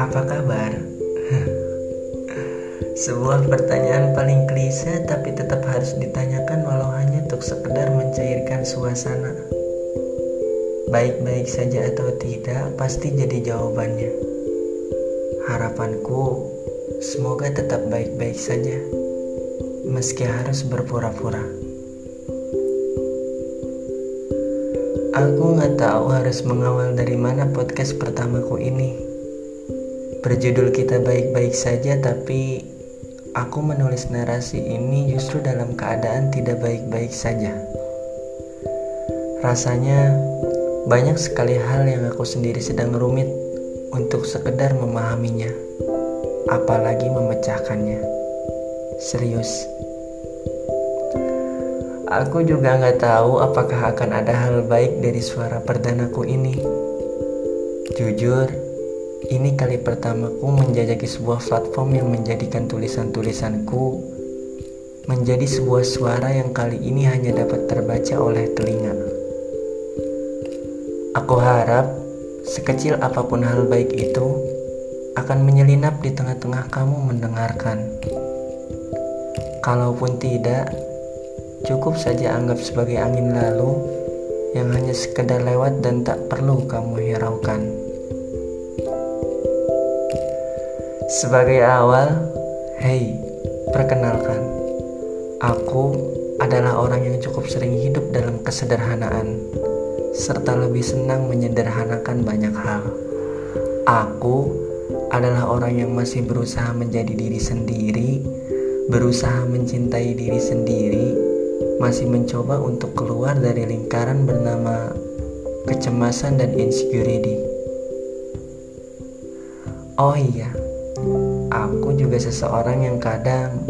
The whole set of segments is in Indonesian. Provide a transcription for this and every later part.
Apa kabar? Sebuah pertanyaan paling klise tapi tetap harus ditanyakan walau hanya untuk sekedar mencairkan suasana. Baik-baik saja atau tidak pasti jadi jawabannya. Harapanku semoga tetap baik-baik saja meski harus berpura-pura. Aku nggak tahu harus mengawal dari mana podcast pertamaku ini. Berjudul kita baik-baik saja tapi Aku menulis narasi ini justru dalam keadaan tidak baik-baik saja. Rasanya banyak sekali hal yang aku sendiri sedang rumit untuk sekedar memahaminya, apalagi memecahkannya. Serius. Aku juga nggak tahu apakah akan ada hal baik dari suara perdanaku ini. Jujur, ini kali pertamaku menjajaki sebuah platform yang menjadikan tulisan-tulisanku menjadi sebuah suara yang kali ini hanya dapat terbaca oleh telinga. Aku harap sekecil apa pun hal baik itu akan menyelinap di tengah-tengah kamu mendengarkan. Kalaupun tidak, cukup saja anggap sebagai angin lalu yang hanya sekedar lewat dan tak perlu kamu hiraukan. Sebagai awal, hey, perkenalkan, aku adalah orang yang cukup sering hidup dalam kesederhanaan, serta lebih senang menyederhanakan banyak hal. Aku adalah orang yang masih berusaha menjadi diri sendiri, berusaha mencintai diri sendiri, masih mencoba untuk keluar dari lingkaran bernama kecemasan dan insecurity. Oh iya, Aku juga seseorang yang kadang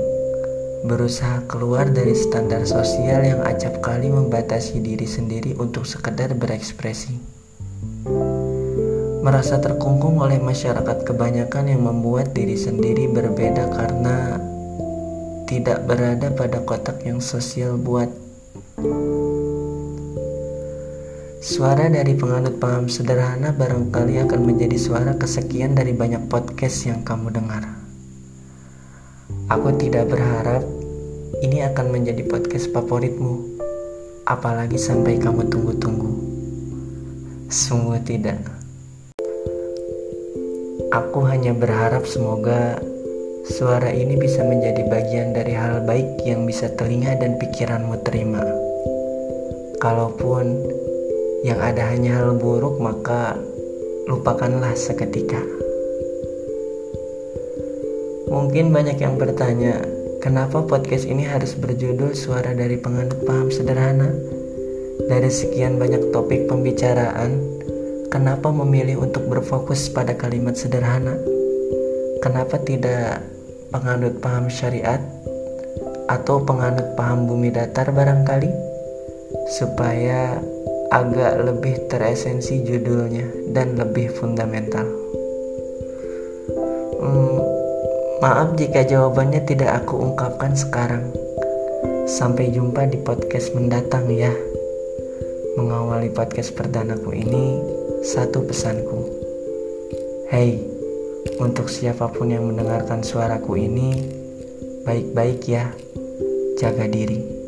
berusaha keluar dari standar sosial yang acap kali membatasi diri sendiri untuk sekedar berekspresi. Merasa terkungkung oleh masyarakat kebanyakan yang membuat diri sendiri berbeda karena tidak berada pada kotak yang sosial buat. Suara dari penganut paham sederhana barangkali akan menjadi suara kesekian dari banyak podcast yang kamu dengar. Aku tidak berharap ini akan menjadi podcast favoritmu, apalagi sampai kamu tunggu-tunggu. Sungguh tidak. Aku hanya berharap semoga suara ini bisa menjadi bagian dari hal baik yang bisa telinga dan pikiranmu terima. Kalaupun yang ada hanya hal buruk, maka lupakanlah seketika. Mungkin banyak yang bertanya, kenapa podcast ini harus berjudul Suara dari Penganut Paham Sederhana? Dari sekian banyak topik pembicaraan, kenapa memilih untuk berfokus pada kalimat sederhana? Kenapa tidak penganut paham syariat atau penganut paham bumi datar barangkali? Supaya agak lebih teresensi judulnya dan lebih fundamental. Hmm, maaf jika jawabannya tidak aku ungkapkan sekarang. Sampai jumpa di podcast mendatang ya. Mengawali podcast perdanaku ini, satu pesanku. Hey, untuk siapa pun yang mendengarkan suaraku ini, baik-baik ya, jaga diri.